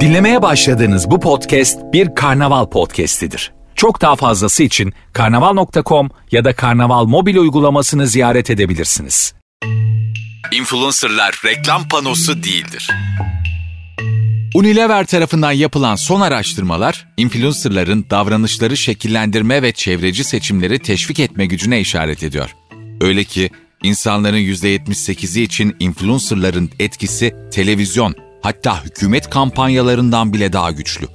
Dinlemeye başladığınız bu podcast bir karnaval podcastidir. Çok daha fazlası için karnaval.com ya da karnaval mobil uygulamasını ziyaret edebilirsiniz. Influencerlar reklam panosu değildir. Unilever tarafından yapılan son araştırmalar, influencerların davranışları şekillendirme ve çevreci seçimleri teşvik etme gücüne işaret ediyor. Öyle ki insanların %78'i için influencerların etkisi televizyon, hatta hükümet kampanyalarından bile daha güçlü.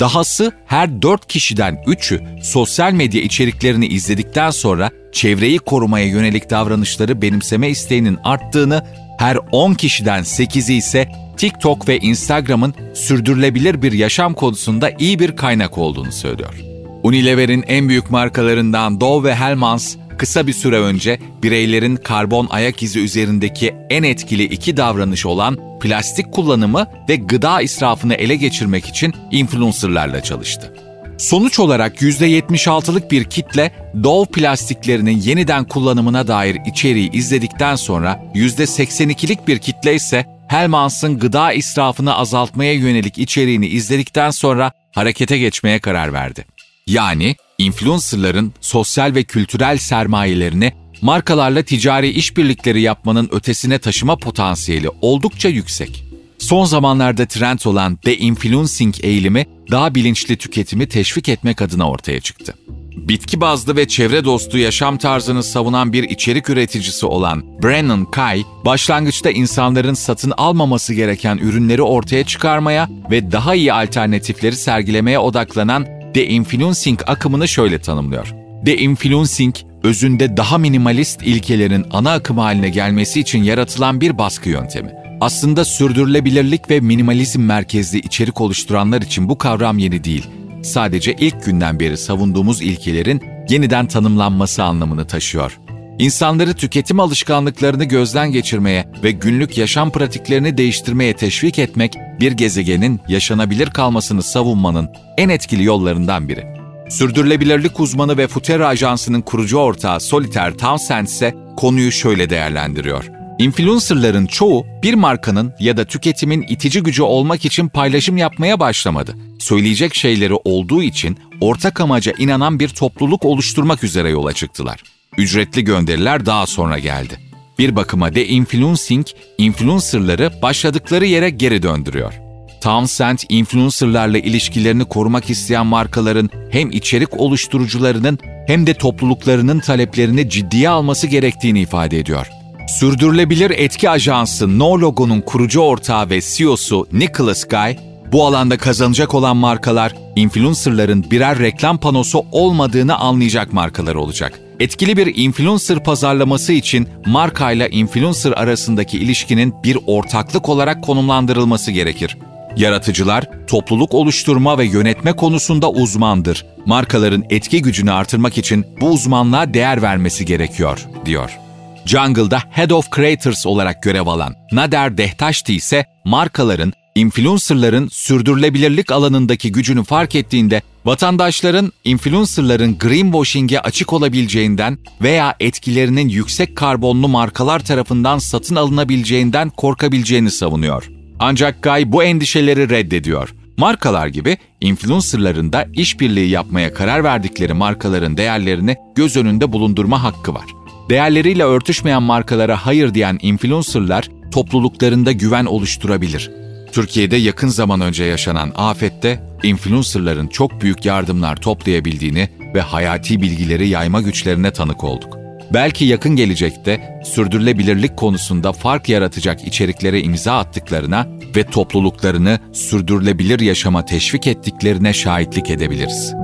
Dahası her 4 kişiden 3'ü sosyal medya içeriklerini izledikten sonra çevreyi korumaya yönelik davranışları benimseme isteğinin arttığını, her 10 kişiden 8'i ise TikTok ve Instagram'ın sürdürülebilir bir yaşam konusunda iyi bir kaynak olduğunu söylüyor. Unilever'in en büyük markalarından Dove ve Hellmann's kısa bir süre önce bireylerin karbon ayak izi üzerindeki en etkili iki davranış olan plastik kullanımı ve gıda israfını ele geçirmek için influencerlarla çalıştı. Sonuç olarak %76'lık bir kitle Dove plastiklerinin yeniden kullanımına dair içeriği izledikten sonra %82'lik bir kitle ise Hellmann's'ın gıda israfını azaltmaya yönelik içeriğini izledikten sonra harekete geçmeye karar verdi. Yani influencerların sosyal ve kültürel sermayelerini markalarla ticari işbirlikleri yapmanın ötesine taşıma potansiyeli oldukça yüksek. Son zamanlarda trend olan de-influencing eğilimi daha bilinçli tüketimi teşvik etmek adına ortaya çıktı. Bitki bazlı ve çevre dostu yaşam tarzını savunan bir içerik üreticisi olan Brennan Kai, başlangıçta insanların satın almaması gereken ürünleri ortaya çıkarmaya ve daha iyi alternatifleri sergilemeye odaklanan de-influencing akımını şöyle tanımlıyor. De-influencing, özünde daha minimalist ilkelerin ana akım haline gelmesi için yaratılan bir baskı yöntemi. Aslında sürdürülebilirlik ve minimalizm merkezli içerik oluşturanlar için bu kavram yeni değil. Sadece ilk günden beri savunduğumuz ilkelerin yeniden tanımlanması anlamını taşıyor. İnsanları tüketim alışkanlıklarını gözden geçirmeye ve günlük yaşam pratiklerini değiştirmeye teşvik etmek, bir gezegenin yaşanabilir kalmasını savunmanın en etkili yollarından biri. Sürdürülebilirlik uzmanı ve Futera Ajansı'nın kurucu ortağı Solitaire Townsend ise konuyu şöyle değerlendiriyor. Influencerların çoğu bir markanın ya da tüketimin itici gücü olmak için paylaşım yapmaya başlamadı. Söyleyecek şeyleri olduğu için ortak amaca inanan bir topluluk oluşturmak üzere yola çıktılar. Ücretli gönderiler daha sonra geldi. Bir bakıma de-influencing, influencerları başladıkları yere geri döndürüyor. Townsend, influencerlarla ilişkilerini korumak isteyen markaların hem içerik oluşturucularının hem de topluluklarının taleplerini ciddiye alması gerektiğini ifade ediyor. Sürdürülebilir etki ajansı No Logo'nun kurucu ortağı ve CEO'su Nicholas Guy, bu alanda kazanacak olan markalar, influencerların birer reklam panosu olmadığını anlayacak markalar olacak. Etkili bir influencer pazarlaması için markayla influencer arasındaki ilişkinin bir ortaklık olarak konumlandırılması gerekir. Yaratıcılar, topluluk oluşturma ve yönetme konusunda uzmandır. Markaların etki gücünü artırmak için bu uzmanlığa değer vermesi gerekiyor, diyor. Jungle'da Head of Creators olarak görev alan Nader Dehtaşti ise markaların, influencerların sürdürülebilirlik alanındaki gücünü fark ettiğinde vatandaşların influencerların greenwashing'e açık olabileceğinden veya etkilerinin yüksek karbonlu markalar tarafından satın alınabileceğinden korkabileceğini savunuyor. Ancak Guy bu endişeleri reddediyor. Markalar gibi influencerların da işbirliği yapmaya karar verdikleri markaların değerlerini göz önünde bulundurma hakkı var. Değerleriyle örtüşmeyen markalara hayır diyen influencerlar topluluklarında güven oluşturabilir. Türkiye'de yakın zaman önce yaşanan afette influencerların çok büyük yardımlar toplayabildiğini ve hayati bilgileri yayma güçlerine tanık olduk. Belki yakın gelecekte sürdürülebilirlik konusunda fark yaratacak içeriklere imza attıklarına ve topluluklarını sürdürülebilir yaşama teşvik ettiklerine şahitlik edebiliriz.